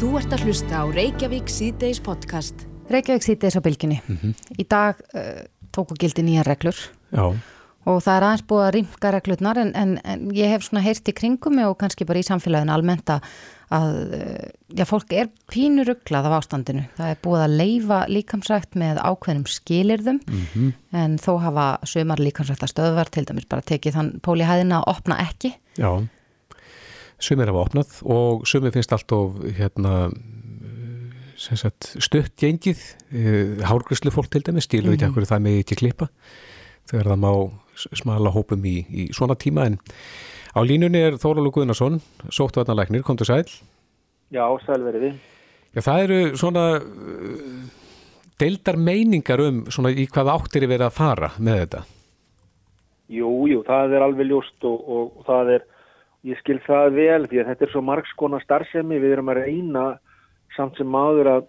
Þú ert að hlusta á Reykjavík síðdeis podcast. Reykjavík síðdeis á bylginni. Í dag uh, tóku gildi nýja reglur Já, og það er aðeins búið að rýmka reglurnar en, en, en ég hef svona heyrt í kringum mig og kannski bara í samfélaginu almennt að, uh, já, fólk er pínu rugglað af ástandinu. Það er búið að leifa líkamsrækt með ákveðnum skilirðum en þó hafa sömar líkamsrækta stöðvar til dæmis bara tekið þann póli hæðina að opna ekki. já. Sumir hafa opnað og sumir finnst allt of hérna, sem sagt, stutt gengið. Hárgrislu fólk til dæmis stílu ekki akkur það með ekki klippa þegar það má smala hópum í, í svona tíma en á línunni er Þóralu Guðnarsson, sóttvarnalæknir, komdu sæl. Já, sælveriði. Já, það eru svona uh, deildar meiningar um svona í hvað áttir er verið að fara með þetta. Jú, jú, það er alveg ljóst og, og, og það er, ég skil það vel því að þetta er svo margskona starfsemi, við erum að reyna samt sem maður að,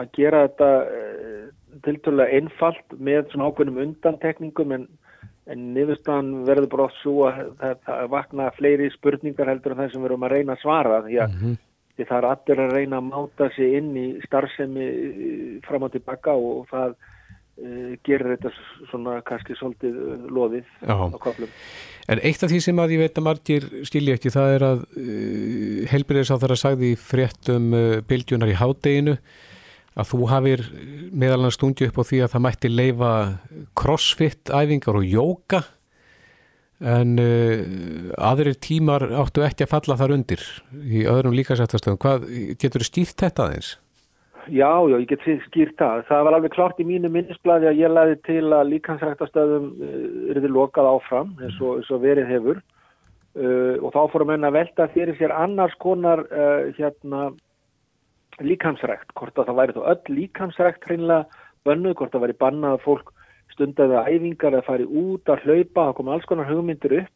að gera þetta e, tiltölulega einfalt með svona ákveðnum undantekningum en, en niðurstaðan verður bara oft svo að það, vakna fleiri spurningar heldur en það sem við erum að reyna að svara því að því það er allir að reyna að máta sig inn í starfsemi eh, fram og tilbaka og það gerir þetta svona kannski svolítið uh, loðið Já. á köflum. En eitt af því sem að ég veit að margir skilja ekki það er að uh, helbriðis á þeirra sagði í fréttum uh, bylgjunar í hádeginu að þú hafir meðal hann stungi upp á því að það mætti leifa crossfit æfingar og jóka en uh, aðrir tímar áttu ekki að falla þar undir í öðrum líkasættastöðum. Hvað getur þú stýrt þetta aðeins? Já, já, ég get skýrt það. Það var alveg klart í mínu minnisblæði að ég laði til að líkansræktastöðum eruði lokað áfram eins og, eins og verið hefur. Uh, og þá fórum enn að velta fyrir sér annars konar uh, hérna líkansrækt, hvort að það væri þá öll líkansrækt hreinlega bönnuð, hvort það væri bannað að fólk stundaði æfingar að fari út að hlaupa, það kom alls konar hugmyndir upp.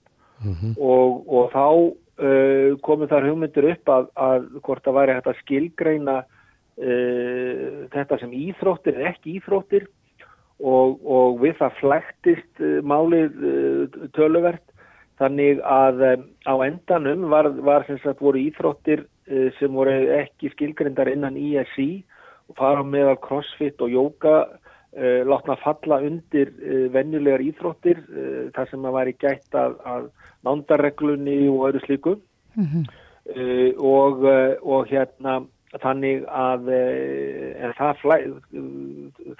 Og, og þá uh, komu þar hugmyndir upp að, að hvort það væri hægt að skilgreina uh, þetta sem íþróttir en ekki íþróttir og, og við það flæktist uh, málið uh, töluvert þannig að um, á endanum var, var sem sagt voru íþróttir sem voru ekki skilgrindar innan ISI og fara meðal crossfit og jóka látna falla undir venjulegar íþróttir þar sem að væri gætt að, að nándarreglunni og öðru slíku. Uh, og, uh, og hérna þannig að það flæ,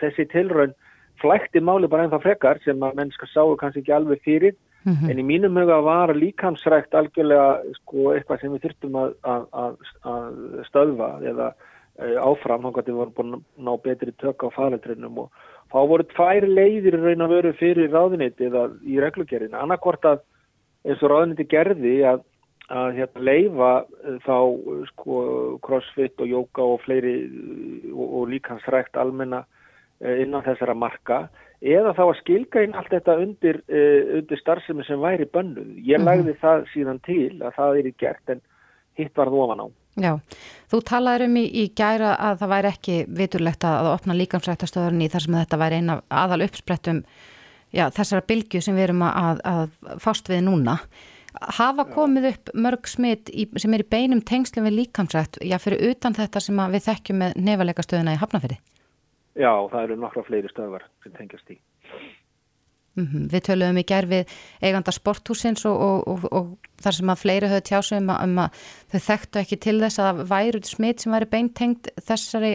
þessi tilraun flækti máli bara ennþá frekar sem að mennska sáu kannski ekki alveg fyrir. En í mínum huga var líkamsrækt algjörlega sko, eitthvað sem við þurftum að, að, að, að stöðva eða uh, áfram þá við vorum búin að ná betri tök á faraldrinum og þá voru tvær leiðir raun að veru fyrir ráðuniti eða í reglugerðinu, annarkvort að eins og ráðuniti gerði að, að hérna, leifa uh, þá sko, crossfit og jóka og fleiri uh, og, og líkansrækt almenna uh, innan þessara marka eða þá að skilga inn allt þetta undir, undir starfsemi sem væri bönnuð. Ég lagði það síðan til að það er í gert en hitt var það ofan á. Já, þú talaður um í, í gæra að það væri ekki viturlegt að, að opna líkamsrættastöðurinn í þar sem þetta væri eina aðal uppsprettum já, þessara bylgju sem við erum að, að fást við núna. Hafa komið upp mörg smitt sem er í beinum tengslum við líkamsrætt, já, fyrir utan þetta sem við þekkjum með nefalega stöðuna í Hafnafyrði? Já, það eru nokkra fleiri stöðvar sem tengjast í. Mm Við töluðum í gær við eiganda sporthúsins og, og, og, og þar sem að fleiri höfðu tjásum um, um að þau þekktu ekki til þess að væru smitt sem væri beintengt þessari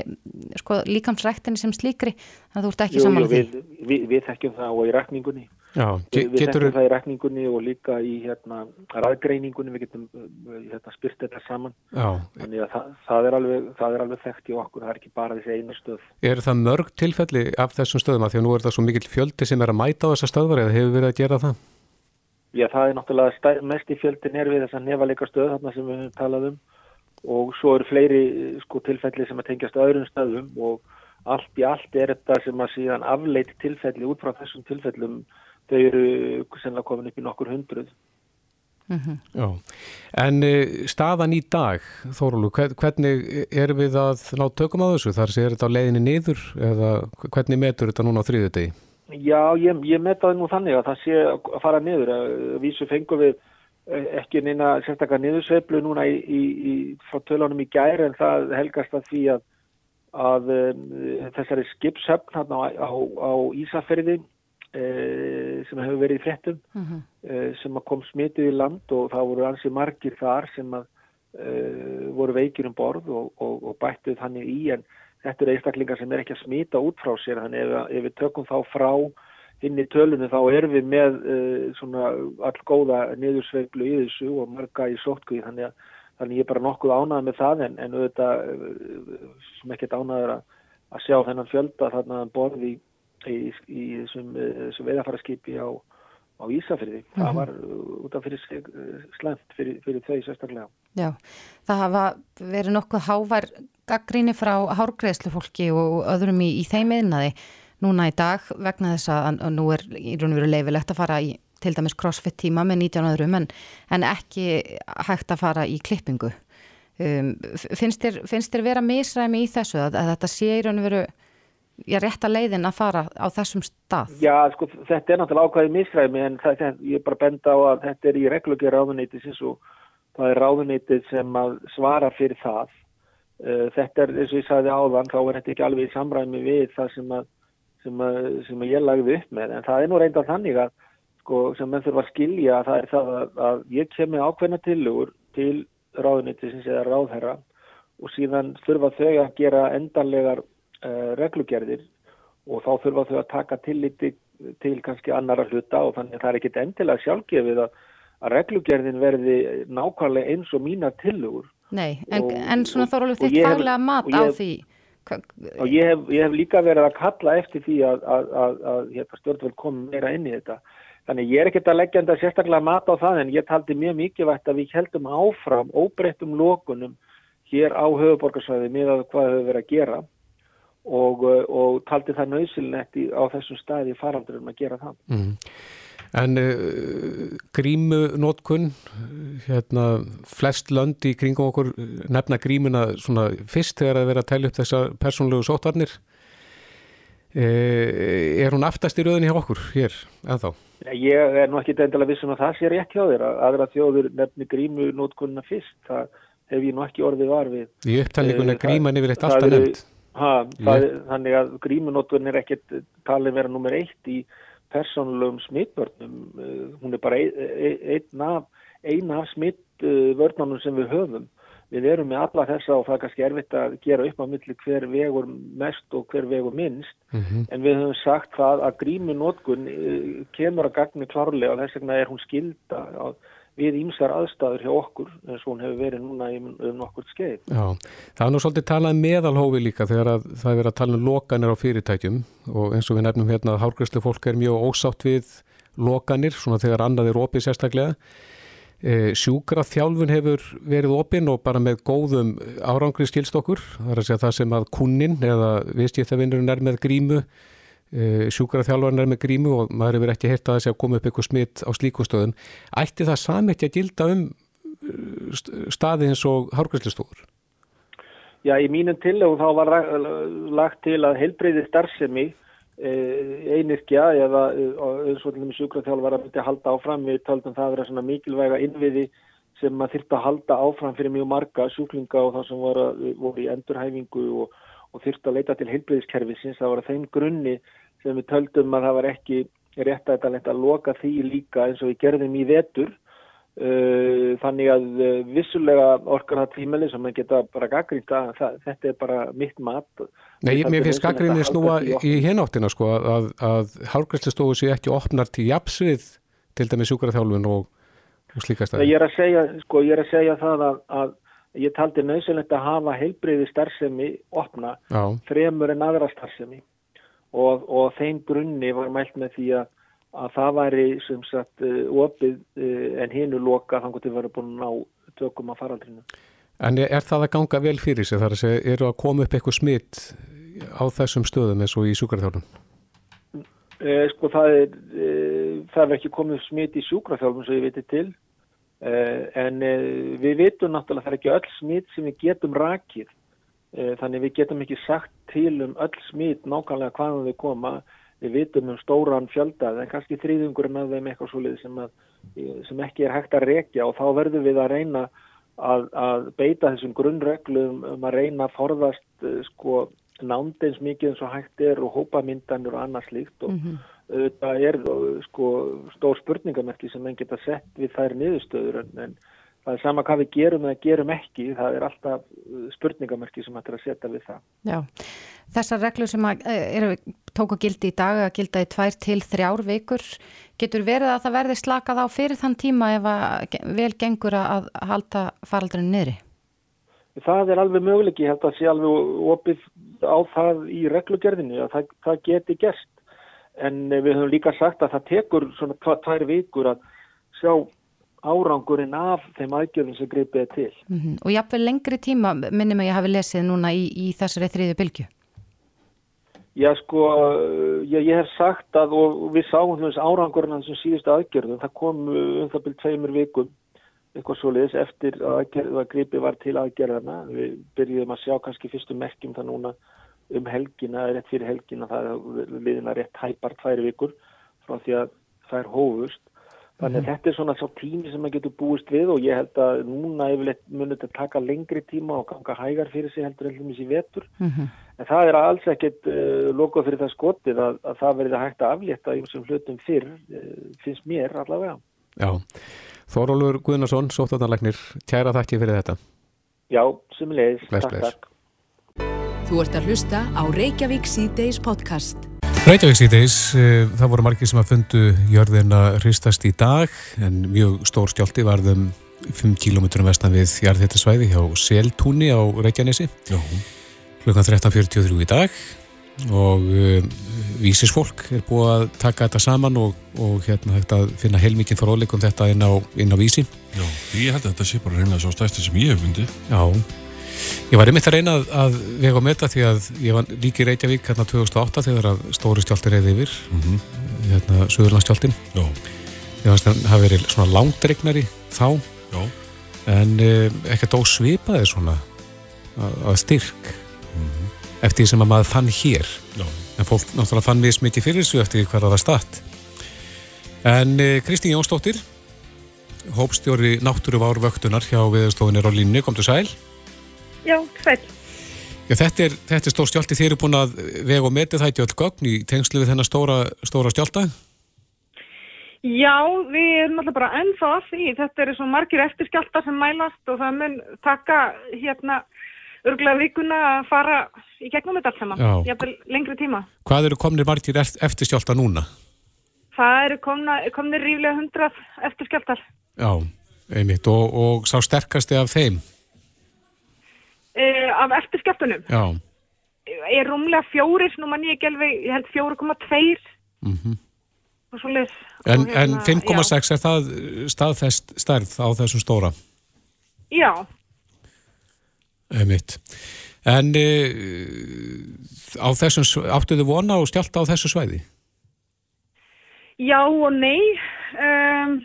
sko, líkamsræktinni sem slíkri þannig að þú ert ekki saman að því. við, við, við þekkjum það og í rekningunni. Já, Við, þekkjum það í rekningunni og líka í hérna, ræðgreiningunni, við getum uh, hérna, spyrt þetta saman. Já, Þannig að það, það, er alveg, það er alveg þekkt í okkur, það er ekki bara þessi eina stöð. eru það mörg tilfelli af þessum stöðum að því að nú er það svo mikill fjöldi sem er að mæta á þessa stöðvar eða hefur verið að gera það? Já, það er náttúrulega mest í fjöldin er við þessa nefaleika stöð þarna sem við höfum talað um og svo eru fleiri sko, tilfelli sem að tengjast öðrum stöðum og allt í allt er þetta sem að síðan afleit tilfelli út frá þessum tilfellum þau eru sennilega komin upp í nokkur hundruð. Já, en uh, staðan í dag, Þórólu, hvernig er við að ná tökum á þessu? Þar sé er þetta á leiðinni niður eða hvernig metur þetta núna á þriðu degi? Já, ég, ég metaði nú þannig að það sé að fara niður. Að vísu fengum við ekki neina sérstaklega niðursveiflu núna í, í, í, frá tölunum í gæri en það helgast að því að, að þessari skipshöfn á, á, á Ísafjörði e, sem hefur verið í frettum uh -huh. e, sem kom smitið í land og það voru ansi margir þar sem að e, voru veikir um borð og, og, og bættuð þannig í. En þetta eru einstaklingar sem er ekki að smita út frá sér. Þannig ef, ef við tökum þá frá inn í tölunum þá erum við með uh, svona all góða niðursveiflu í þessu og marga í sótkvíð þannig að þannig ég er bara nokkuð ánað með það. En, en auðvitað uh, sem ekkert ánaður að, að sjá þennan fjölda þarna borði í, í, í þessum, uh, þessum veðafæraskipi á, á Ísafyrði. Mm -hmm. Það mhm. var út af fyrir slemt fyrir, fyrir þau sérstaklega. Já, það hafa verið nokkuð hávær gaggríni frá hárgreðslu fólki og öðrum í, í þeim eðnaði núna í dag vegna þess að nú er í raun og veru leifilegt að fara í til dæmis crossfit tíma með 19 öðrum en, en ekki hægt að fara í klippingu. Um, finnst, þér, finnst þér vera misræmi í þessu að, að þetta sé í raun og veru ég rétt að leiðin að fara á þessum stað? Já, sko, þetta er náttúrulega ákvæðið misræmi en það, það, ég er bara benda á að þetta er í reglugir ráðuneytisins og það er ráðuneytið sem að svara fyrir það. Uh, þetta er, eins og ég sagði áðan, þá er þetta ekki alveg í samræmi við það sem að sem, að, sem að ég lagði upp með en það er nú reynda þannig að sko, sem menn þurfa að skilja það er það að, að ég kemi ákveðna tilugur til ráðunitisins eða ráðherra og síðan þurfa þau að gera endanlegar reglugerðir og þá þurfa þau að taka tilliti til kannski annara hluta og þannig að það er ekkit endilega sjálfgefið að, að reglugerðin verði nákvæmlega eins og mína tilugur Nei, en, og, en svona þá er alveg þitt faglega mat á því og ég hef, ég hef líka verið að kalla eftir því að, að, að, að hérna, stjórnvöld kom meira inn í þetta. Þannig ég er ekkert að leggja enda sérstaklega mat á það en ég taldi mjög mikilvægt að við heldum áfram óbreyttum lókunum hér á höfuborgarsvæði með að hvað hefur verið að gera og, og taldi það nöysilnett á þessum staði faraldurum að gera það mm. En uh, grímunótkun, hérna, flest lönd í kringum okkur nefna grímuna svona fyrst þegar að vera að tellja upp þessar persónlegu sótarnir. Uh, er hún aftast í rauninni hjá okkur hér, ennþá? Ég er nú ekki endilega vissum að það sé rétt hjá þér að aðra þjóður nefni grímunótkunna fyrst. Það hef ég nú ekki orðið var við. Í upptalningunni gríman yfir eitt alltaf nefnt. Þannig að grímunótkun er ekkert talið vera nummer eitt í persónulegum smittvörnum eh, hún er bara einn af, ein af smittvörnunum sem við höfum. Við erum með alla þessa og það er kannski erfitt að gera upp á milli hver vegur mest og hver vegur minnst. Mm -hmm. en við höfum sagt það að gríminótkun eh, kemur að gagni klárlega og þess vegna er hún skilda á við ímsar aðstæður hjá okkur eins og hún hefur verið núna um, nokkur skeið. Já, það er nú svolítið talað um meðalhófi líka þegar að, það er verið að tala um lokanir á fyrirtækjum og eins og við nefnum hérna að hálfgræslu fólk er mjög ósátt við lokanir, svona þegar annað er opið sérstaklega. E, sjúkra þjálfun hefur verið opinn og bara með góðum árangri skilst okkur, það er að segja það sem að kunnin eða viðstíðavinnurinn er með grímu sjúkaraþjálfarnar með grímu og maður hefur ekki heyrt að þessi að koma upp eitthvað smitt á slíkustöðum ætti það samitt að gilda um eh, staði eins og hárgræslistofur? Já, í mínum tillögum þá var lagt til að heilbreyði starfsemi eh, einirkja eða eins og sjúkaraþjálfar að myndi að halda áfram við töldum það að vera svona mikilvæga innviði sem maður þurfti að halda áfram fyrir mjög marga sjúklinga og það sem voru, voru í endurhæfingu og, og þurfti að leita til heilbreyðiskerfisins það var að þeim grunni sem við töldum að það var ekki rétt að þetta loka því líka eins og við gerðum í vetur. Uh, þannig að uh, vissulega orkar það tímeli sem að geta bara gaggrínt að þetta er bara mitt mat. Nei, mér finnst gaggrinni snúa í hináttina sko að, að hálfgræslistofu sé ekki opnar til japsvið til dæmi sjúkaraþjálfun og, og slíkast að Ég er að segja, sko, ég er að segja það að, að ég taldi nöðsynlegt að hafa heilbreyði starfsemi opna Já. fremur en aðra starfsemi og, og þeim grunni var mælt með því að, að það væri sem sagt uh, opið uh, en hinu loka þannig að þið verður búin ná tökum að faraldrinu. En er það að ganga vel fyrir sig þar að segja, eru að koma upp eitthvað smitt á þessum stöðum eins og í sjúkarþjálfum? Eh, sko það er, eh, það er ekki komið smitt í sjúkarþjálfum sem ég veitir til eh, en eh, við veitum náttúrulega það er ekki öll smitt sem við getum rakið Eh, þannig við getum ekki sagt til um öll smít nákvæmlega hvaðan þau koma. Við vitum um stóran fjölda en kannski þrýðungurinn af þeim eitthvað svolítið sem sem ekki er hægt að rekja og þá verðum við að reyna að, að beita þessum grunnreglum um að reyna að forðast sko nándins mikið eins og hægt er og hópamyndanur og annað slíkt og mm -hmm. Þetta er sko stór spurningamerki sem enn geta sett við þær niðurstöður en, en það er sama hvað við gerum eða gerum ekki, það er alltaf spurningamerki sem hættir að setja við það. Já, þessar reglur sem að, eh, eru tóku gildi í dag að gilda í tvær til þrjár vikur, getur verið að það verði slakað á fyrir þann tíma ef að vel gengur að halda faraldurinn niðri? Það er alveg möguleik, ég held að sé alveg opið á það í reglugerðinu að það, það geti gerst en við höfum líka sagt að það tekur svona tvær vikur að sjá árangurinn af þeim aðgjörðum sem greipið er til. Mm -hmm. Og jáfnveg lengri tíma minnum að ég hafi lesið núna í, í þessari þriðu bylgu? Já sko, ég, ég hef sagt að og við sáum þess árangurinn sem síðustu aðgjörðum, það kom um það byrjum tveimur vikum eitthvað svo leiðis eftir að, að greipið var til aðgjörðana. Við byrjuðum að sjá kannski fyrstum merkjum það núna um helgina, rétt fyrir helgina, það er liðina rétt hæpar tvær vikur frá því að það er hófust Þannig að mm. þetta er svona svo tími sem maður getur búist við og ég held að núna yfirleitt munir þetta taka lengri tíma og ganga hægar fyrir sig heldur heldur mjög sér vetur. Mm -hmm. En það er alls ekkert uh, lokað fyrir það skotið að, að það verður hægt að aflétta í þessum hlutum fyrr, uh, finnst mér allavega. Já, Þórólur Guðnarsson, sóttanarlegnir, tjæra þakki fyrir þetta. Já, sem leiðis. Takk, takk. Þú ert að hlusta á Reykjavík C-Days podcast. Reykjavík síðdeis, eh, það voru margir sem að fundu jörðina hristast í dag en mjög stór stjálti varðum 5 km vestan við jarðhættasvæði hjá Seltúni á Reykjanesi. Klukkan 13.43 í dag og uh, vísisfólk er búið að taka þetta saman og, og hérna hægt að finna heilmikið fróðleikum þetta inn á, inn á vísi. Já, ég held að þetta sé bara reyna svo stæsti sem ég hef fundið. Já Ég var einmitt að reyna að, að vega á meta því að ég var líki í Reykjavík hérna 2008 þegar að stóri stjálti reyði yfir mm -hmm. hérna Suðurlandsstjáltin ég fannst að það hafi verið svona langdregnari þá Já. en eh, ekkert ósvipaði svona að, að styrk mm -hmm. eftir því sem að maður fann hér Já. en fólk náttúrulega fann mjög smikið fyrir þessu eftir hvað það var statt en eh, Kristín Jónsdóttir hópstjóri náttúruvár vöktunar hjá viðstofunir á línu, kom til sæl Já, sæl. Já, þetta er, þetta er stór stjálti. Þið eru búin að vega og metið það í öll gögn í tengslu við þennan stóra, stóra stjálta? Já, við erum alltaf bara ennþá að því. Þetta eru svo margir eftirskjálta sem mælast og það mun taka hérna örgulega vikuna að fara í gegnum þetta allt saman. Já. Ég haf lengri tíma. Hvað eru komnir margir eftirskjálta núna? Það eru komna, komnir ríflega hundrað eftirskjáltar. Já, einmitt. Og, og sá sterkasti af þeim? Uh, af eftirskjaftunum er rúmlega fjóris, nú mann ég alveg ég held 4,2 mm -hmm. og svo les En, hérna, en 5,6 er það staðfest stærð á þessum stóra? Já. Emitt En e, á þessum áttu þið vona og stjált á þessu svæði? Já og nei. Um,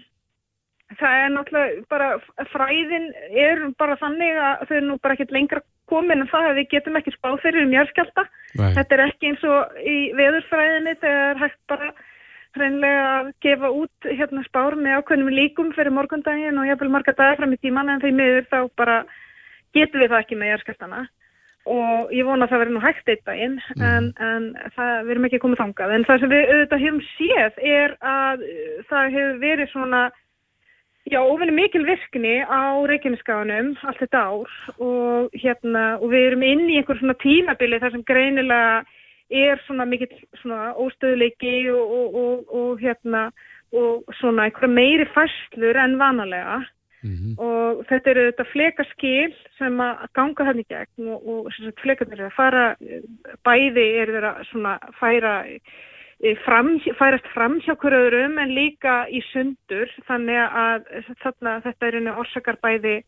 það er náttúrulega bara fræðin er bara þannig að þau er nú bara ekkert lengra komin en það að við getum ekki spáð fyrir mjörskjálta. Þetta er ekki eins og í veðurfræðinni þegar hægt bara hreinlega að gefa út hérna spár með ákveðnum líkum fyrir morgundagin og jáfnvel marga dagar fram í tíman en þeim miður þá bara getum við það ekki með mjörskjáltana og ég vona að það verður nú hægt eitt daginn mm. en, en það verðum ekki komið þangað en það sem við auðvitað hefum séð er að það hefur verið svona Já, ofinni mikil virkni á Reykjaneskaganum allt þetta ár og, hérna, og við erum inn í einhver svona tímabili þar sem greinilega er svona mikil svona óstöðleiki og, og, og hérna og svona einhverja meiri fæslur en vanalega mm -hmm. og þetta eru þetta flekaskil sem að ganga hann í gegn og flekarnir er að fara bæði er þeirra svona færa fram, færast fram hjá hverjum en líka í sundur þannig að þarna, þetta er einu orsakar bæði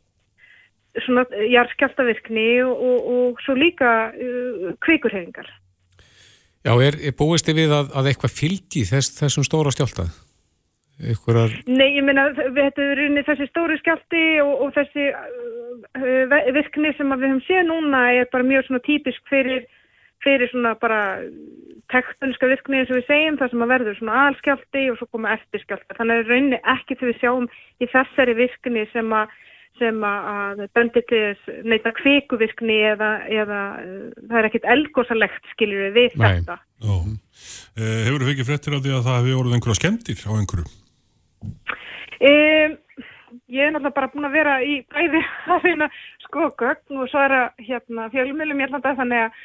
svona jarðskjáltavirkni og, og, og svo líka uh, kvikurhefingar. Já, er, er búist við að, að eitthvað fylgi þess, þessum stóra skjálta? Einhverjar... Nei, ég meina þetta er unni þessi stóri skjálti og, og þessi uh, virkni sem við höfum séð núna er bara mjög svona típisk fyrir, fyrir svona bara tektoníska virkni eins og við segjum það sem að verður svona aðalskjálti og svo koma eftirskjálta. Þannig að rauninni ekki þegar við sjáum í þessari virkni sem að sem að böndi til neita kvikuvirkni eða, eða það er ekkit eldgóðsalegt skiljur við Nei. þetta. Eh, hefur þið fekið frettir á því að það hefur orðið einhverja skemmtir á einhverju? Um, ég er náttúrulega bara búin að vera í bæði að reyna skokkögn og svo er að hérna, fjölumilum ég ætla þannig að,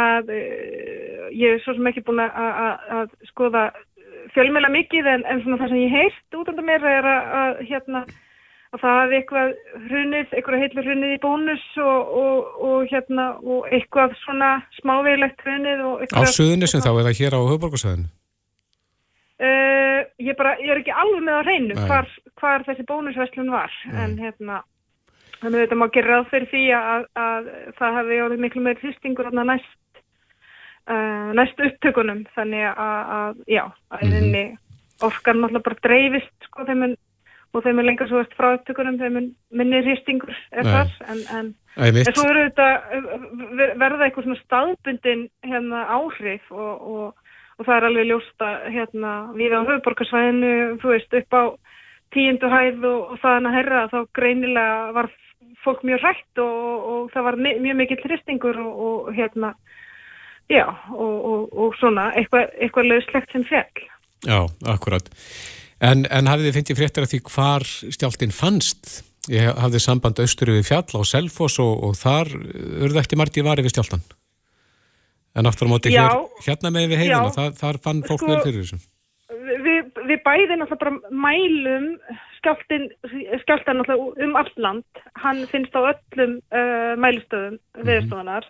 að uh, ég er svo sem ekki búin að, að, að skoða fjölumila mikið en, en svona það sem ég heist út af mér er að hérna og það hefði eitthvað hrunið, eitthvað heilur hrunið í bónus og, og, og hérna og eitthvað svona smávegilegt hrunið Á suðunni sem þá eða hér á höfborgarsæðinu? Uh, ég, ég er ekki alveg með að reynu hvar, hvar þessi bónusverslun var Nei. en hérna þannig að þetta má gera ráð fyrir því að, að það hefði orðið miklu meir hlustingur næst, uh, næst upptökunum. Þannig að, að já, að mm -hmm. orkan náttúrulega bara dreifist sko þeim og þeim er lengar svo eftir frá upptökunum þeim er minni hristingur er þar. En, en, en svo þetta verða eitthvað svona staðbundin hérna áhrif og, og, og það er alveg ljósta hérna við á höfuborgarsvæðinu þú veist upp á tíundu hæð og, og það hann að herra þá greinilega var fólk mjög rætt og það var mjög mikill hristingur og hérna já og svona eitthvað, eitthvað lögslegt sem fjall Já, akkurat En, en hafið þið fyndið fréttir að því hvar stjáltinn fannst? Ég hafði samband austur við fjall á Selfos og, og þar urðu ekki margir varið við stjáltan. En aftur á móti hér, hérna með við heiðina, þar, þar fann fólk sko, vel fyrir þessu. Við, bæðið náttúrulega bara mælum skjáltin, skjáltan náttúrulega um allt land. Hann finnst á öllum uh, mælustöðum mm -hmm. viðstofanar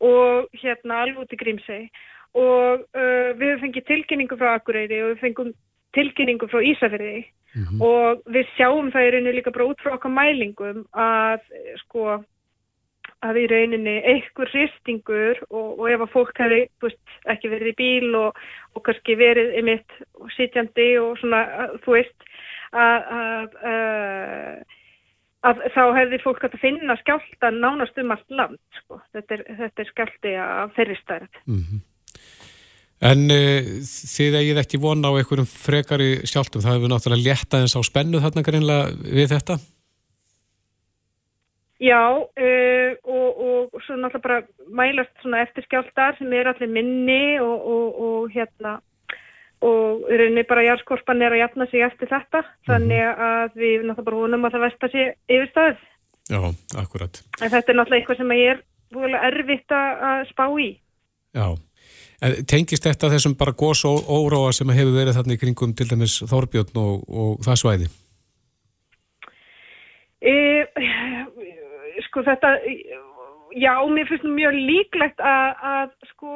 og hérna alveg út í Grímsei. Og uh, við fengið tilkynningu frá Akureyri og við fengum tilkynningu frá Ísafjörði mm -hmm. og við sjáum það í rauninni líka bara út frá okkar mælingum að sko að í rauninni einhver hristingur og, og ef að fólk hefði veist, ekki verið í bíl og, og kannski verið einmitt sitjandi og svona þú veist að, að, að, að þá hefði fólk að finna skjálta nánast um allt land sko. þetta er, þetta er skjálti af þeirri stærð mm -hmm. En uh, þið eigið ekki vona á einhverjum frekari sjálftum, það hefur náttúrulega létta eins á spennu þarna greinlega við þetta? Já, uh, og, og svo náttúrulega bara mælast svona eftir skjáltar sem er allir minni og, og, og hérna og rauninni bara járskorpan er að jafna sig eftir þetta, þannig að við náttúrulega bara vonum að það vest að sé yfir staðið. Já, akkurat. En þetta er náttúrulega eitthvað sem ég er búinlega erfitt að spá í. Já. En tengist þetta þessum bara gós og óróa sem hefur verið þarna í kringum til dæmis Þórbjörn og, og það svæði? E, sko þetta, já, mér finnst mjög líklegt að, að sko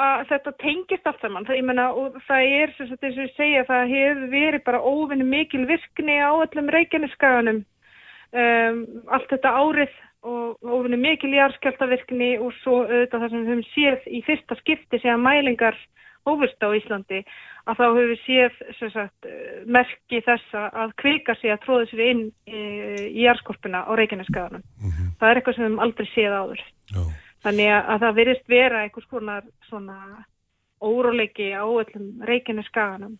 að þetta tengist allt saman, það, meina, og það er þess að þess að segja það hefur verið bara óvinni mikil virkni á öllum reykjaneskaganum um, allt þetta árið og ofinni mikil jarðskjáltavirkni og svo auðvitað það sem við höfum séð í fyrsta skipti séðan mælingar hófust á Íslandi að þá höfum við séð sagt, merki þessa að kvika sig að tróða sér inn í, í jarðskorpuna á Reykjaneskaðanum. Mm -hmm. Það er eitthvað sem við höfum aldrei séð áður. Já. Þannig að það virðist vera eitthvað svona, svona óróleiki á öllum Reykjaneskaðanum.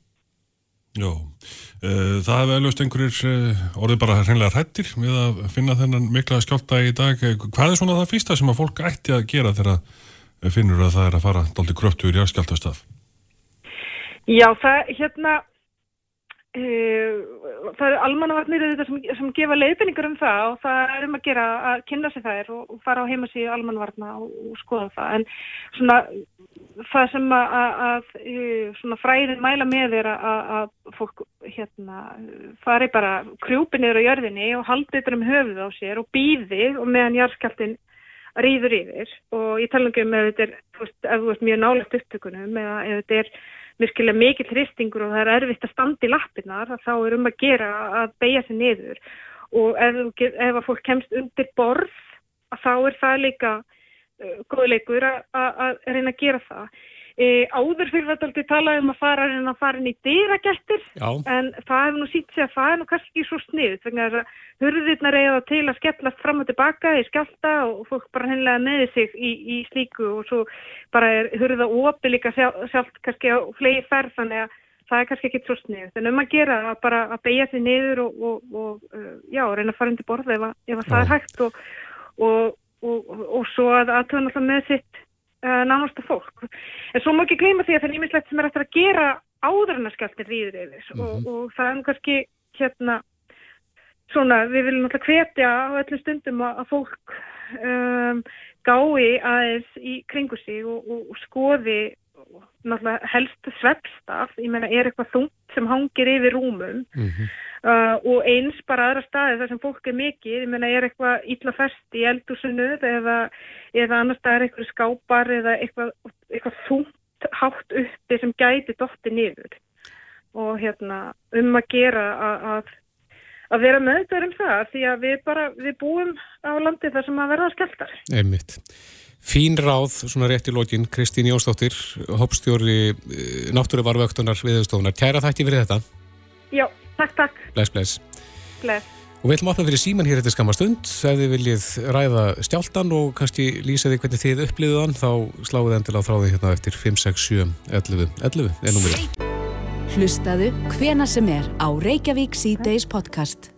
Já, uh, það hefur auðvist einhverjir uh, orðið bara hreinlega hrættir við að finna þennan mikla skjálta í dag. Hvað er svona það fyrsta sem að fólk ætti að gera þegar finnur að það er að fara daldi kröftur í skjáltastaf? Já, það hérna Uh, það eru almannavarnir sem, sem gefa leiðbynningur um það og það er um að gera að kynna sig þær og, og fara á heimasíðu almannavarna og, og skoða það. En svona það sem að, að, að fræðin mæla með er að, fólk hérna fari bara krjúpi niður á jörðinni og haldi þetta um höfuð á sér og býði og meðan járskjaldin rýður yfir. Og ég tala um ef þetta er, ef þú veist mjög nálegt upptökunum eða ef þetta er virkilega mikil hristingur og það er erfitt að standa í lappinnar þá er um að gera að beigja sig niður og ef, ef að fólk kemst undir borð þá er það líka uh, góðleikur að reyna að gera það. E, áður fyrir aldrei talaði um að fara en að fara inn í dýragettir Já. en það hefur nú sínt sig að það er nú kannski ekki svo vegna þess að hurðirnar eiga til að skellast fram og tilbaka í skjálta og fólk bara hennilega meði sig í, í slíku og svo bara er hurða opi líka sjálf, sjálft kannski á flegi ferð þannig að það er kannski ekki svo sniðut en um að gera að bara að beigja sig niður og, og, og uh, já, reyna að fara undir borða ef, að, ef að það er hægt og, og, og svo að aðtöða náttúrulega með sitt nánasta fólk. En svo má ekki gleyma því að það er nýmislegt sem er eftir að gera áður en að skjáltir rýður yfir mm -hmm. og, og það er kannski hérna svona við viljum alltaf hvetja á öllum stundum að, að fólk um, gái aðeins í kringu sig og, og, og skoði náttúrulega helst sveppstaf, ég meina er eitthvað þungt sem hangir yfir rúmum mm -hmm. uh, og eins bara aðra staði þar sem fólk er mikið, ég meina er eitthvað illa fest í eldúsinu eða, eða annars staðar eitthvað skápar eða eitthvað, eitthvað þungt hátt uppi sem gæti dotti niður og hérna um að gera að að vera meðdverð um það því að við bara, við búum á landi þar sem að verða skelltar. Einmitt. Fín ráð, svona rétt í lógin, Kristín Jónsdóttir, hoppstjóri náttúruvarvöktunar viðstofunar. Kæra þætti fyrir þetta. Já, takk, takk. Bless, bless. Bless. Og við ætlum að opna fyrir síman hér eftir skamma stund. Ef þið viljið ræða stjáltan og kannski lýsa því hvernig þið upplýðu hann, þá sláðu þið endilega á þráði hérna eftir 5, 6, 7, 11, 11, ennum við. Hlustaðu hvena sem er á Reykjavík C-Days podcast.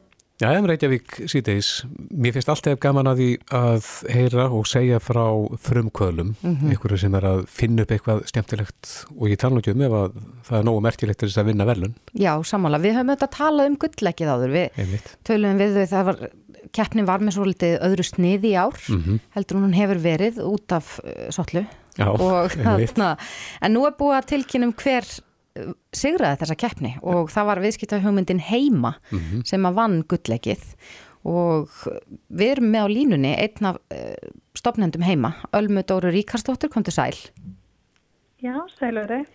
Já, um Reykjavík C-Days. Mér finnst alltaf gaman að því að heyra og segja frá frumkvölum, mm -hmm. einhverju sem er að finna upp eitthvað skemmtilegt og ég tala náttúrulega um ef að það er nógu merkilegt til þess að vinna velun. Já, samála. Við höfum auðvitað talað um gullleggið áður. Við Einmitt. tölum við þau, það var, keppnin var með svolítið öðru sniði í ár, mm -hmm. heldur hún hefur verið út af uh, sotlu. Já, og, þarna, en nú er búið að tilkynum hver sigraði þessa keppni og það var viðskiptahjómyndin heima mm -hmm. sem að vann gullleikið og við erum með á línunni einn af uh, stopnendum heima Ölmu Dóru Ríkarsdóttir, kom til sæl. Já, sælur þið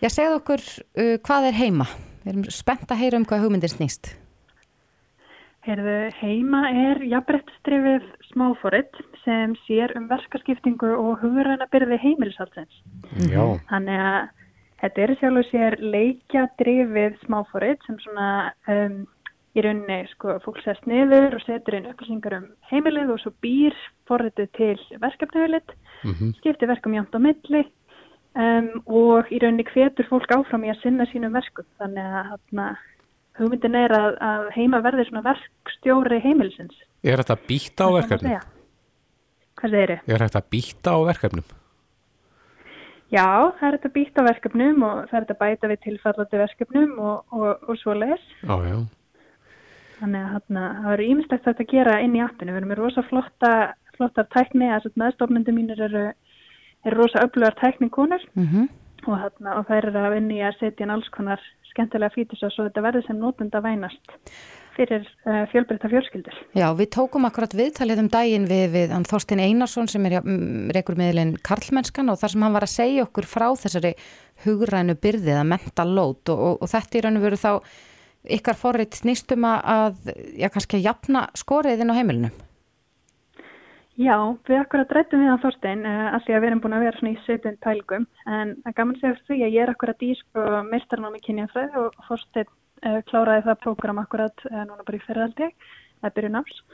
Já, segð okkur uh, hvað er heima? Við erum spennt að heyra um hvað hugmyndin snýst. Heyrðu, heima er jafnbrettstrifið smáfóritt sem sér um verkaskiptingu og hugurræna byrði heimilishalsins Já. Þannig að Þetta er sjálf og sér leikja drifið smáfórið sem svona um, í rauninni sko fólk sest niður og setur inn upplýsingar um heimilið og svo býr fórriðið til verkefnauðilegt, mm -hmm. skiptir verkum jánt á milli um, og í rauninni hvetur fólk áfram í að sinna sínum verkum. Þannig að hana, hugmyndin er að, að heima verði svona verkstjóri heimilisins. Er þetta býta á verkefnum? Hvað segir þið? Er þetta býta á verkefnum? Já, það er þetta býtt á verkefnum og það er þetta bæta við tilfallandi verkefnum og, og, og svo les. Já, já. Þannig að hana, það eru ímislegt þetta að gera inn í appinu. Við erum með rosa flotta, flottar tækni, þess að meðstofnendur mínir eru, eru rosa öflugar tækningunir mm -hmm. og, og það eru að vinni að setja inn alls konar skemmtilega fítis og svo þetta verður sem nótunda vænast fyrir uh, fjölbreytta fjölskyldur. Já, við tókum akkurat viðtalið um daginn við, við Þorstin Einarsson sem er reikur meðlinn Karlmennskan og þar sem hann var að segja okkur frá þessari hugrænu byrðið að menta lót og, og, og þetta í raun og veru þá ykkar forrið snýstum að, já, kannski að jafna skoriðin á heimilinu. Já, við akkurat rættum við á Þorstein uh, að því að við erum búin að vera svona í söpun pælgum en það gaman segja því að ég er akkurat í sko meistarnámi kynjafræð og Þorstein kláraði það prógram akkurat uh, núna bara í ferðaldi, það byrju náms.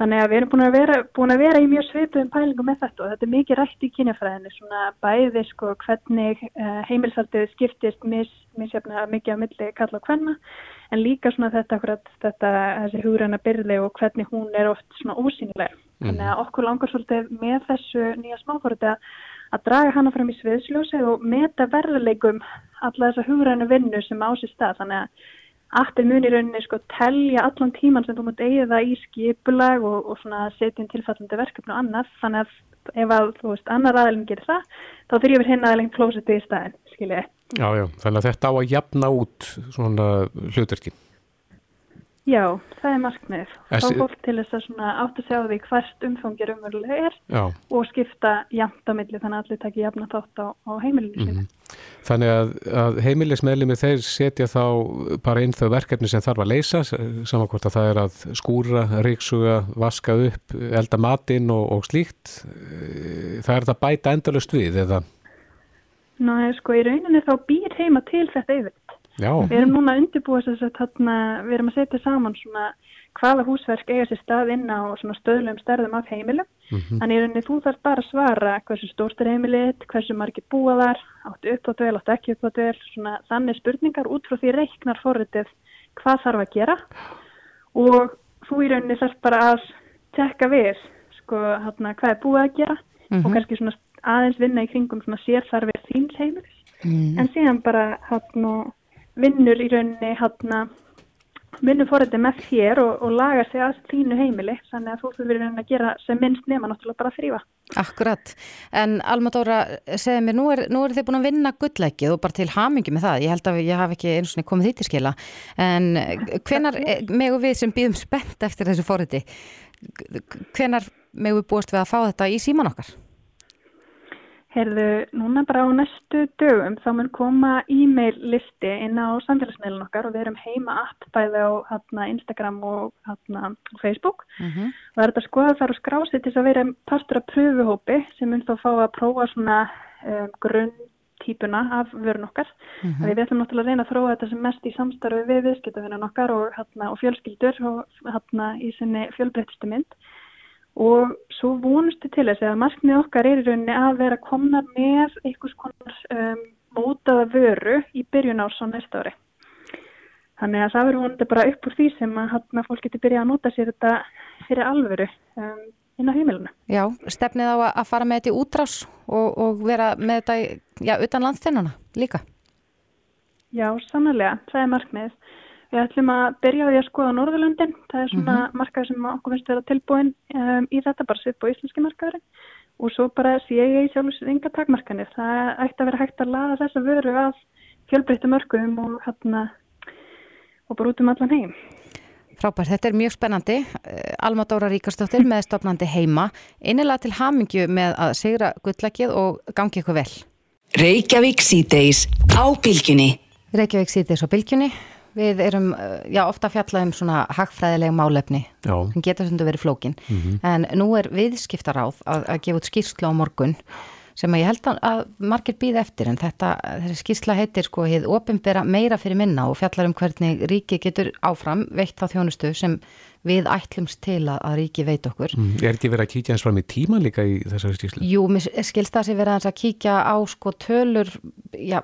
Þannig að við erum búin að vera, búin að vera í mjög svipum pælingum með þetta og þetta er mikið rætt í kynjafræðinni, svona bæði sko hvernig heimilsaldið skiptist mis, misjafna mikið af milli kalla og hvenna en líka svona þetta akkurat þetta þessi hugræna byrli og hvernig hún er oft svona ósýnileg. Mm. Þannig að okkur langar svolítið með þessu nýja smáfórið að, að draga hana fram í sviðsljósi og meta verðilegum alla þessa hugrænu vinnu sem á sér stað. Þannig að appið munir rauninni sko telja allan tíman sem þú mútt eigið það í skipulag og, og svona setja inn tilfallandi verkefni og annað. Þannig að ef að þú veist annar aðeins gerir það, þá þurfir hinn aðeins klósiti í staðin, skiljið. Já, já, þannig að þetta á að jafna út svona hlutverkinn. Já, það er markmið. Þá fólk til þess að átt að sjá því hvert umfangir umverulega er Já. og skipta jafnt á milli þannig að allir takki jafna þátt á, á heimilinu. Mm -hmm. Þannig að, að heimilismeðlimi þeir setja þá bara inn þau verkefni sem þarf að leysa, samankvæmt að það er að skúra, ríksuga, vaska upp, elda matinn og, og slíkt. Það er þetta bæta endalust við eða? Ná, sko, í rauninni þá býr heima til þetta yfirleitt. Já. Við erum núna að undirbúa þess að við erum að setja saman svona hvaða húsverk eiga sér stað inn á svona stöðlum stærðum af heimilum. Þannig í rauninni þú þarf bara að svara hversu stórt er heimilið, hversu margir búa þar, áttu upp á dvel, áttu ekki upp á dvel, svona þannig spurningar út frá því reiknar forritið hvað þarf að gera. Og þú í rauninni þarf bara að tekka við sko hérna hvað er búið að gera og kannski svona aðeins vinna í kringum svona sérþarfir þíns heimilis. En síðan bara hérna vinnur í rauninni hérna vinnur forritið með þér og, og lagar sig að þínu heimili þannig að þú í rauninni að gera sem minnst nema náttúrulega bara að þrýfa. Akkurat, en Almadóra segði mér, nú er, nú er þið búin að vinna gullækið og bara til hamingi með það, ég held að ég hafi ekki eins og komið því til skila, en hvenar megu við sem býðum spennt eftir þessu forriti, hvenar megu við búast við að fá þetta í síman okkar? Heyrðu, núna bara á næstu dögum þá mun koma e-mail listi inn á samfélagsmeilin okkar og við erum heima app bæði á hana, Instagram og hana, Facebook Mm -hmm. og það er þetta að skoða þar og skrási til að vera partur af pröfuhópi sem mun þá fá að prófa svona um, grunntýpuna af vörun okkar. Mm -hmm. Við ætlum náttúrulega að reyna að þróa þetta sem mest í samstarfi við viðskiptafinnan okkar og, hana, og fjölskyldur og hana, í sinni fjölbreytistu mynd og svo vonustu til þess að markmið okkar er í rauninni að vera komna með einhvers konar um, mótaða vöru í byrjun árs á næsta ári. Þannig að það verður vonandi bara upp úr því sem að, að fólk getur byrjað að nota sér þetta fyrir alvöru um, inn á heimiluna. Já, stefnið á að fara með þetta í útrás og, og vera með þetta í, já, utan landstennana líka? Já, sannlega, það er markmið. Við ætlum að byrja á því að skoða Norðurlöndin. Það er svona mm -hmm. markaður sem okkur finnst að vera tilbúin um, í þetta, bara sitt á íslenski markaðurinn. Og svo bara sé ég í sjálfsveit enga takmarkanir. Það ætti að vera hægt að laða þessa vöru af fjölbreyttu mörgum og, hérna, og bara út um allan heim. Frábært, þetta er mjög spennandi. Alma Dóra Ríkarsdóttir með stopnandi heima. Einnilega til hamingju með að segra gullækið og gangi ykkur vel. Reykjavík síðdeis á bylgjunni. Reykjavík síðdeis á bylgjunni. Við erum já, ofta að fjalla um svona hagfræðileg málefni sem getur svona verið flókin. En nú er viðskiptaráð að, að gefa út skýrslu á morgun sem ég held að margir býð eftir en þetta, þessi skýrsla heitir sko heið ofinbera meira fyrir minna og fjallar um hvernig ríki getur áfram veitt þá þjónustu sem við ætlumst til að, ríki veit okkur. Mm. Er ekki verið að kíkja eins fram í tíma líka í þessari skýrslu? Jú, mér skilst það að sé verið að kíkja á sko tölur, já,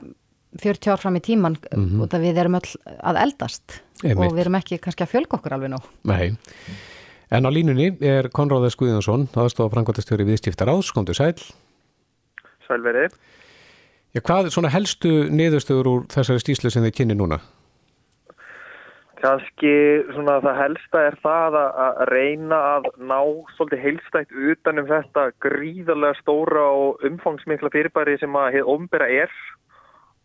40 ár fram í tíman mm -hmm. og það við erum öll að eldast Einmitt. og við erum ekki kannski að fjölga okkur alveg nú. Nei. En á línunni er Konráður Skuðjónsson, aðstofa frangværtastjóri viðstiftar ás, komdu sæl. Sælverið. Já, hvað er svona helstu niðurstöður úr þessari stíslu sem þið kynni núna? Kanski svona það helsta er það að, að reyna að ná svolítið heilstætt utanum þetta gríðarlega stóra og umfangsmikla fyrirbæri sem að hefur ombera er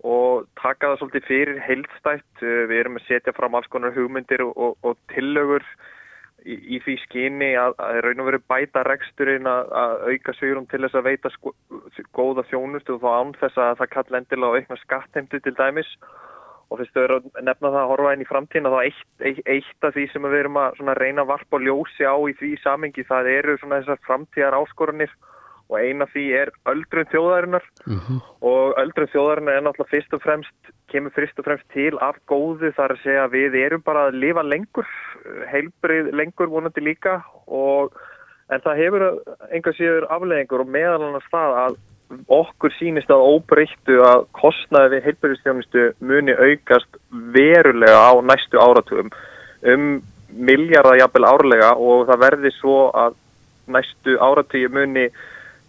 og taka það svolítið fyrir heilstætt. Við erum að setja fram alls konar hugmyndir og, og, og tillögur í, í því skyni að, að raun og veru bæta reksturinn að, að auka sigurum til þess að veita sko, góða þjónustu og þá án þess að það kalla endilega á aukna skattheimtu til dæmis og fyrstu að nefna það að horfa inn í framtíðina þá eitt, eitt, eitt af því sem við erum að reyna varp og ljósi á í því samengi það eru svona þessar framtíðar áskoranir og eina því er öldrun þjóðarinnar. Mm -hmm. og öldrun þjóðarinnar er náttúrulega fyrst og fremst kemur fyrst og fremst til af góðu þar að segja að við erum bara að lifa lengur heilbrið lengur vonandi líka. Og en það hefur enga síður afleðingur og meðal annars það að okkur sínist að óbreyttu að kostnaði við heilbreyðstjónustu muni aukast verulega á næstu áratugum um miljardar jafnvel árlega. Og það verði svo að næstu áratugi muni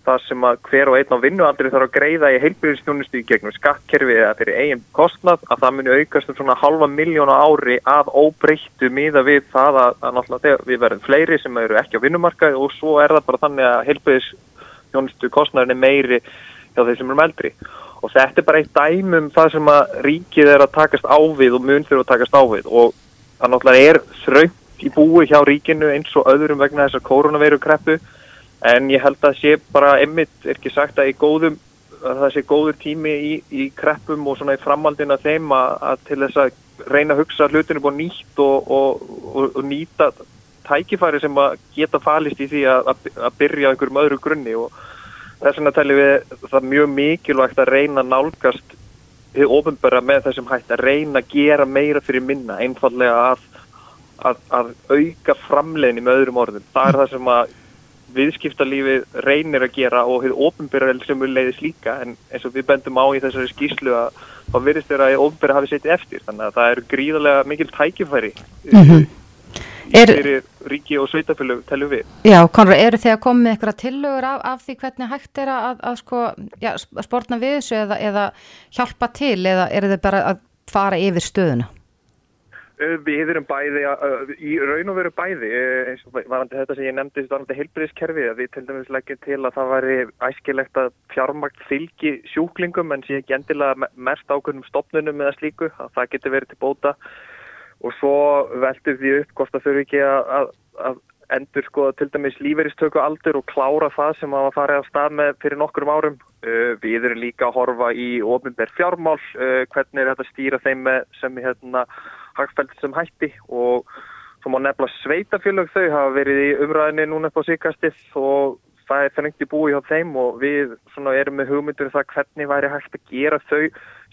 það sem að hver og einn á vinnualdri þarf að greiða í heilbyrðistjónustu í gegnum skattkerfi eða fyrir eigin kostnað að það muni aukast um svona halva miljóna ári að óbreyttu miða við það að, að náttúrulega við verðum fleiri sem eru ekki á vinnumarkaði og svo er það bara þannig að heilbyrðistjónustu kostnaðin er meiri hjá þeir sem eru meldri og þetta er bara eitt dæmum það sem að ríkið er að takast ávið og mun fyrir að takast ávið og það náttúrulega er þröngt í búi hjá ríkinu eins og öðrum vegna þessar koronaveiru kreppu en ég held að sé bara emmitt er ekki sagt að, góðum, að það sé góður tími í, í kreppum og svona í framhaldina þeim að, að til þess að reyna að hugsa hlutinu búið nýtt og, og, og, og nýta tækifæri sem að geta falist í því að, að byrja einhverjum öðru grunni og þess vegna teljum við það mjög mikilvægt að reyna að nálgast við ofinbæra með þessum hætt að reyna að gera meira fyrir minna einfallega að, að, að auka framlegin með öðrum orðum. Það er það sem að viðskiptalífið reynir að gera og hefur ofinbæra sem við leiðis líka en eins og við bendum á í þessari skýslu að þá virðist þér að ofinbæra hafi setið eftir þannig að það eru gríðarlega mikil tækifæri mm -hmm. fyrir ríki og sveitafélög telju við. Já, Konrad, eru þið að koma með eitthvað tillögur af, af því hvernig hægt er að, að sko, já, spórna við þessu eða, eða hjálpa til eða eru þið bara að fara yfir stöðuna? Við erum bæði, í raun og veru bæði, eins og varandi þetta sem ég nefndi, varandi heilbyrðiskerfi, að við til dæmis leggjum til að það væri æskilegt að fjármagt fylgi sjúklingum en sé ekki endilega mest ákveðnum stopnunum eða slíku, að það getur verið til bóta og svo veldur því upp hvort það þurfi ekki að, að endur sko til dæmis líferistöku aldur og klára það sem að fara að stað með fyrir nokkurum árum. Við erum líka að horfa í ofinberð fjármál, hvernig er þetta að stýra þeim sem hérna hagfældi sem hætti og svo má nefna sveitafélög þau hafa verið í umræðinni núna upp á síkastið og það er þrengt í búi hjá þeim og við erum með hugmyndur um það hvernig væri hægt að gera þau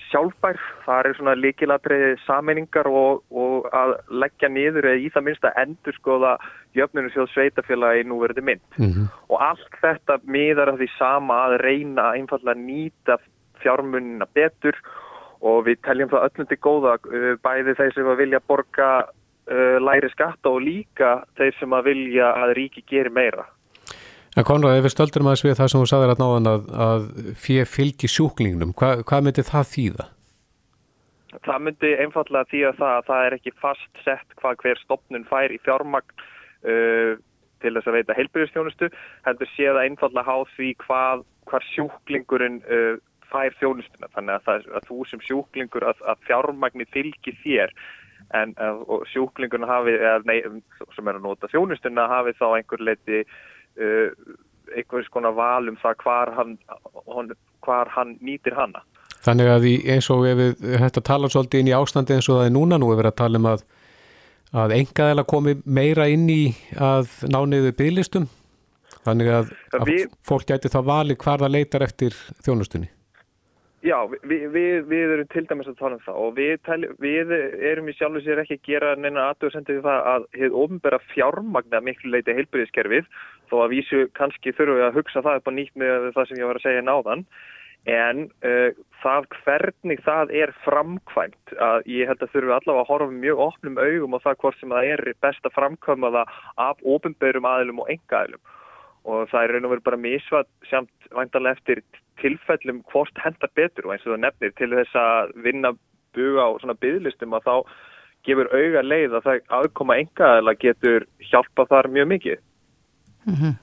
sjálfbær. Það er svona líkilatriði sameiningar og, og að leggja niður eða í það minnst að endur skoða jöfnunum sjóð sveitafélagi nú verður mynd. Mm -hmm. Og allt þetta miðar að því sama að reyna einfallega að nýta fjármunina betur og við teljum það öllum til góða bæði þeir sem að vilja borga uh, læri skatta og líka þeir sem að vilja að ríki gerir meira. En Konrad, ef við stöldurum aðeins við það sem þú sagðir að náðan að, að fyrir fylgi sjúklingnum, Hva, hvað myndi það þýða? Það myndi einfallega þýða það að það er ekki fast sett hvað hver stopnun fær í fjármagn uh, til þess að veita heilbyrjastjónustu, heldur sé það einfallega há því hvað, hvað sjúklingurinn uh, fær þjónustuna þannig að, það, að þú sem sjúklingur að, að fjármagni fylgi þér. En sjúklingurinn hafi nei, sem er að nota þjónustuna hafi þá einhver leiti uh, einhvers konar val um það hvar hann, hon, hvar hann nýtir hanna Þannig að í, eins og ef við hættum að tala svolítið inn í ástandi eins og það er núna nú við verðum að tala um að að engaðela komi meira inn í að ná niður bygglistum þannig að, að fólk gæti þá vali hvar það leitar eftir þjónustunni Já, við, við, við erum til dæmis að tala um það og við, tali, við erum í sjálf og sér ekki að gera neina aðtöðsendið það að hefur ofnbæra fjármagna miklu leiti heilbyrðiskerfið þó að vísu kannski þurfum við að hugsa það upp á nýtt með það sem ég var að segja náðan. En uh, það hvernig það er framkvæmt að ég held að þurfum allavega að horfa mjög opnum augum og það hvort sem það er best að framkvæma það af ofnbærum aðilum og enga aðilum og það er raun og verið bara misvað samt vantarlega eftir tilfellum hvort hendar betur og eins og það nefnir til þess að vinna buga á svona bygglistum að þá gefur auga leið að það aðkoma engaðala getur hjálpa þar mjög mikið. Mm -hmm.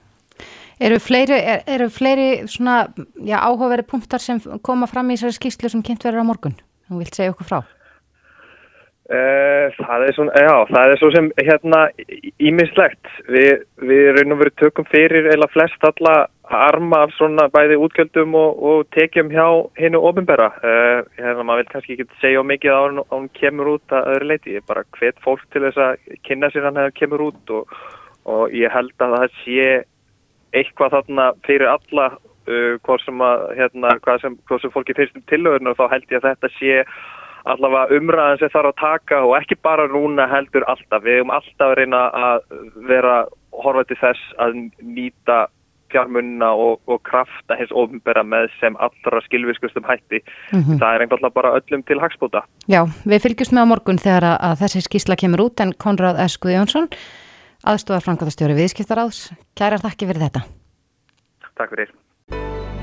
Eru fleiri, er, eru fleiri svona, já, áhugaveri punktar sem koma fram í þessari skýrslu sem kynnt verður á morgun? Þú vilt segja okkur frá? Uh, það er svona, já, það er svo sem hérna ímislegt. Vi, við raun og veru tökum fyrir eða flest alla arma af svona bæði útgjöldum og, og tekjum hjá hennu ofinbæra. Uh, hérna maður vil kannski ekki segja mikið á hún, hún kemur út að öðru leiti. Ég er bara hvet fólk til þess að kynna sér hann hefur kemur út og, og ég held að það sé eitthvað þarna fyrir alla uh, hvað sem, hérna, sem, sem fólki fyrstum tilöðurinn og þá held ég að þetta sé allavega umræðan sem þarf að taka og ekki bara núna heldur alltaf. Við höfum alltaf að reyna að vera horfa til þess að nýta fjármunna og, og krafta hins ofinbera með sem allra skilviskustum hætti. Mm -hmm. Það er einhvern bara öllum til hagspóta. Já, við fylgjumst með á morgun þegar að, að þessi skísla kemur út en Konrad Eskuð Jónsson, aðstofar Frankóðastjóri viðskiptaráðs. Kærar þakki fyrir þetta. Takk fyrir.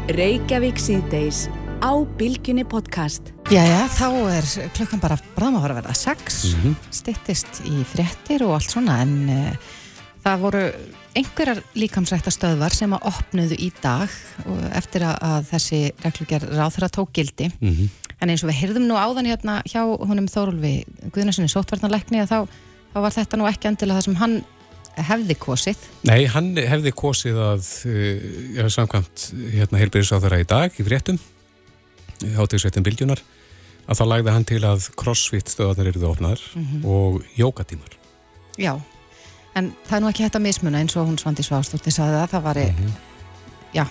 Reykjavík síðdeis á Bilginni podcast. Jæja, þá er klukkan bara bráðum að fara að verða sex, mm -hmm. stittist í frettir og allt svona en uh, það voru einhverjar líkamsrættastöðvar sem að opnuðu í dag eftir að þessi reglugjör ráþra tók gildi mm -hmm. en eins og við heyrðum nú áðan hérna hjá honum Þórulvi Guðnarssoni sótvarnarleikni að þá, þá var þetta nú ekki endilega það sem hann hefði kosið. Nei, hann hefði kosið að hef samkvæmt hérna heilbyrðisáþara í dag í fréttum hátíðsveitin Bildjunar að þá lagði hann til að crossfit stöðarnir eruðu opnaðar mm -hmm. og jókatímar. Já en það er nú ekki hægt að mismuna eins og hún Svandi Svástóttir saði það, það var mm -hmm. já,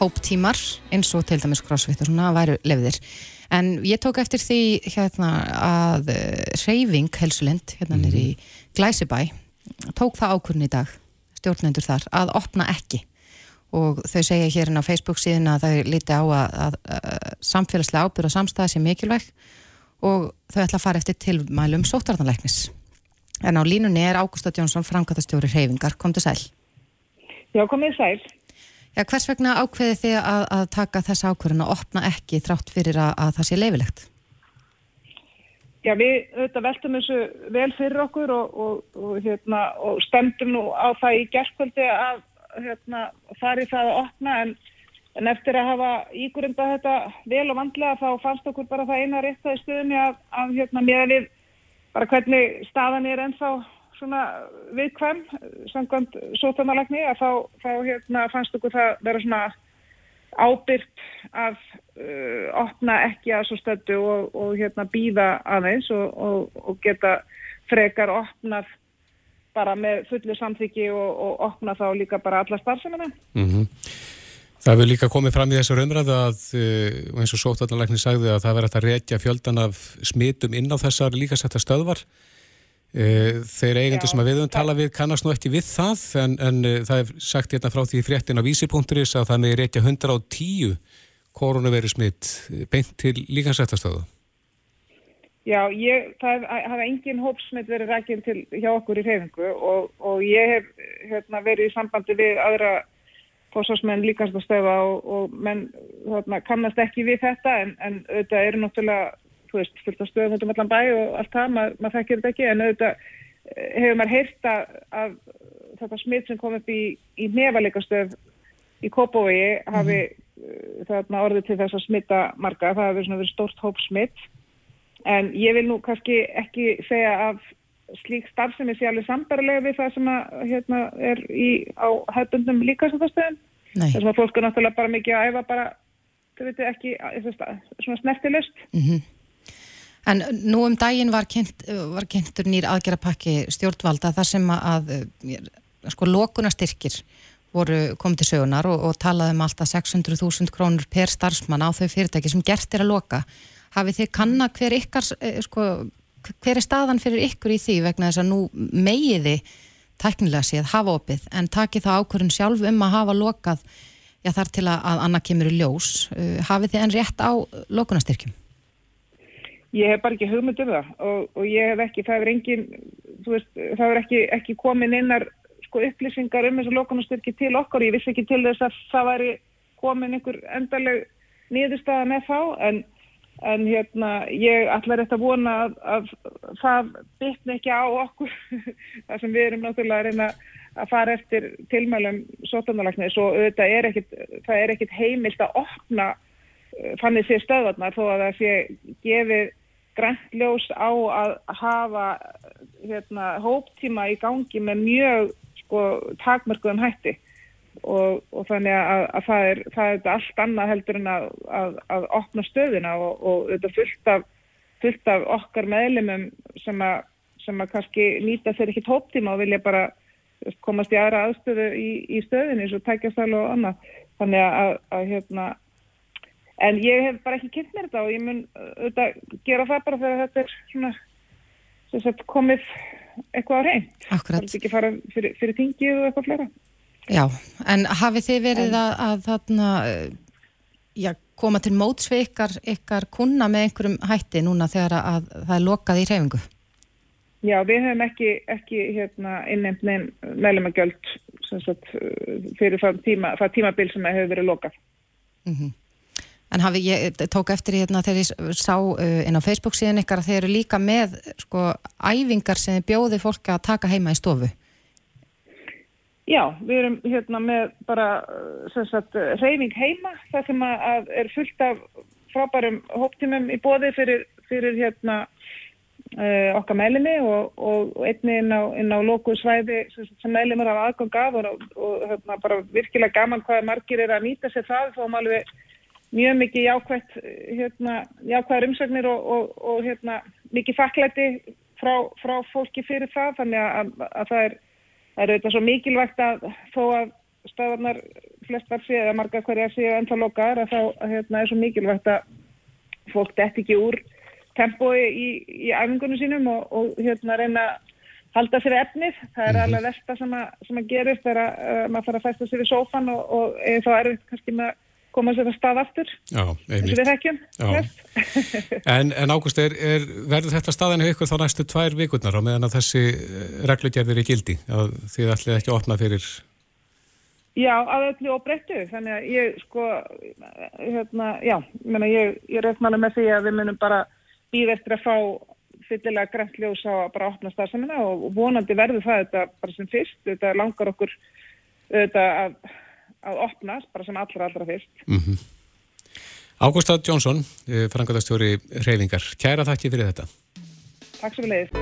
hóptímar eins og til dæmis crossfit og svona væru lefðir en ég tók eftir því hérna að reyfing helsulind hérna mm. nýri Glæsibæ tók það ákurinn í dag stjórnendur þar að opna ekki og þau segja hérna á Facebook síðan að þau líti á að, að, að samfélagslega ábyrð og samstæði sé mikilvæg og þau ætla að fara eftir tilmælum sóttarðanleiknis en á línunni er Ágústa Jónsson framkvæmtastjóri reyfingar, kom til sæl. Já, komið sæl. Já, hvers vegna ákveði þið að, að taka þessa ákveðin að opna ekki þrátt fyrir að, að það sé leifilegt? Já, við auðvitað veltum þessu vel fyrir okkur og, og, og, hérna, og stemdum nú á það í gerðkvöldi að hérna, fari það að opna en, en eftir að hafa ígurunda þetta vel og vandlega þá fannst okkur bara það eina rétt að í stöðunni að, að hérna, mér við bara hvernig staðan er ennþá svona viðkvæm samkvæmt sótanalagni að þá, þá hérna, fannst okkur það vera svona ábyrgt að uh, opna ekki að svo stöldu og, og hérna býða aðeins og, og geta frekar opnað bara með fullu samþyggi og opna þá líka bara alla starfsemina. Mm -hmm. Það hefur líka komið fram í þessu raunræðu að uh, eins og sótanalagni sagði að það verður að reykja fjöldan af smitum inn á þessar líka setta stöðvar Eh, þeir eigendur sem að við höfum talað við kannast nú ekki við það en, en eh, það er sagt hérna frá því fréttin á vísi.is að þannig er ekki 110 koronaviru smitt eh, beint til líkansættastöðu. Já, ég, það hafa engin hópsmitt verið rækjum til hjá okkur í reyfingu og, og ég hef hérna, verið í sambandi við aðra fósásmenn líkansættastöða og, og menn hérna, kannast ekki við þetta en, en þetta eru náttúrulega þú veist, fullt af stöðum út um allan bæ og allt það, maður, maður þekkir þetta ekki, en auðvitað eh, hefur maður heyrta af þetta smitt sem kom upp í, í nefalikastöð í Kópói hafi mm. þarna orðið til þess að smitta marga, það hafi verið stort hóp smitt, en ég vil nú kannski ekki segja af slík starfsemi sé alveg sambarlega við það sem að, hérna, er í, á hefðbundum líkastöðum, þess að fólk er náttúrulega bara mikið að æfa bara, þau veitu ekki, svona snertilust. Mm -hmm. En nú um daginn var, kynnt, var kynntur nýr aðgerapakki stjórnvalda þar sem að sko lokunastyrkir voru komið til sögunar og, og talaði um alltaf 600.000 krónur per starfsmann á þau fyrirtæki sem gert er að loka. Hafið þið kanna hver ykkar, eh, sko, hver er staðan fyrir ykkur í því vegna þess að nú megiði tæknilega séð hafa opið en takið það ákvörðun sjálf um að hafa lokað já, þar til að, að annað kemur í ljós. Eh, hafið þið enn rétt á lokunastyrkjum? Ég hef bara ekki hugmynd um það og, og ég hef ekki, það er engin, veist, það er ekki, ekki komin innar sko, upplýsingar um þessu lókunastyrki til okkar. Ég vissi ekki til þess að það væri komin einhver endarleg niðurstaða með þá en, en hérna, ég ætla rétt að vona að, að það bytna ekki á okkur. Það sem við erum náttúrulega að reyna að fara eftir tilmælum sótanalagnir svo auðvitað er ekkit, það er ekkit heimilt að opna eh, fannir sér stöðvarnar þó að það sé gefið græntljós á að hafa hérna, hóptíma í gangi með mjög sko, takmörkuðum hætti og, og þannig að, að það, er, það er allt annað heldur en að, að, að opna stöðina og, og þetta fullt af, fullt af okkar meðlumum sem að sem að kannski nýta þeir ekki hóptíma og vilja bara komast í aðra aðstöðu í, í stöðinni svo tækjastæl og annað. Þannig að, að hérna en ég hef bara ekki kynnt mér þetta og ég mun auðvitað gera það bara þegar þetta er svona sagt, komið eitthvað á reynd það er ekki fara fyrir, fyrir tingið og eitthvað flera Já, en hafið þið verið að, að þarna já, koma til móts við ykkar, kuna með einhverjum hætti núna þegar að, að það er lokað í reyfingu? Já, við hefum ekki, ekki hérna, innnefn meðlum að göld fyrir það, tíma, það tímabil sem hefur verið lokað mm -hmm. En hafi, ég tók eftir hérna þegar ég sá uh, inn á Facebook síðan ykkar að þeir eru líka með sko æfingar sem bjóði fólki að taka heima í stofu. Já, við erum hérna með bara uh, sagt, reyning heima það sem að er fullt af frábærum hóptímum í bóði fyrir, fyrir hérna uh, okkar meðlemi og, og einni inn á, inn á lókuð svæði sem meðlemur af aðgang af og, og hérna bara virkilega gaman hvað margir er að nýta sér það. Þá við mjög mikið jákvægt hérna, jákvæðar umsagnir og, og, og hérna, mikið fakklæti frá, frá fólki fyrir það. Þannig að, að það er, er auðvitað svo mikilvægt að þó að staðarnar flestar séu eða margar hverjar séu ennþá lokaðar að þá hérna, er svo mikilvægt að fólk detti ekki úr tempói í, í æfingunum sínum og, og hérna reyna að halda sér efnið. Það er alveg versta sem að, sem að gerist þegar uh, maður fara að fæsta sér í sófan og, og eða þá er kannski með að koma sér að stað aftur. Já, eins og við þekkjum. En, en Ágúst, er, er, verður þetta staðinu ykkur þá næstu tvær vikurnar á meðan að þessi eh, reglugerðir í gildi? Að þið ætlið ekki að opna fyrir... Já, að öllu og breyttu, þannig að ég sko, hérna, já, ég meina ég, ég alveg með því að við munum bara býða eftir að fá fyllilega grænt ljós á að bara opna starfsemina og vonandi verður það þetta bara sem fyrst, þetta langar okkur þetta að, að opna bara sem allra allra fyrst. Mm Ágústa Jónsson, frangatastjóri Reyfingar, kæra þakki fyrir þetta. Takk svo við leiðist.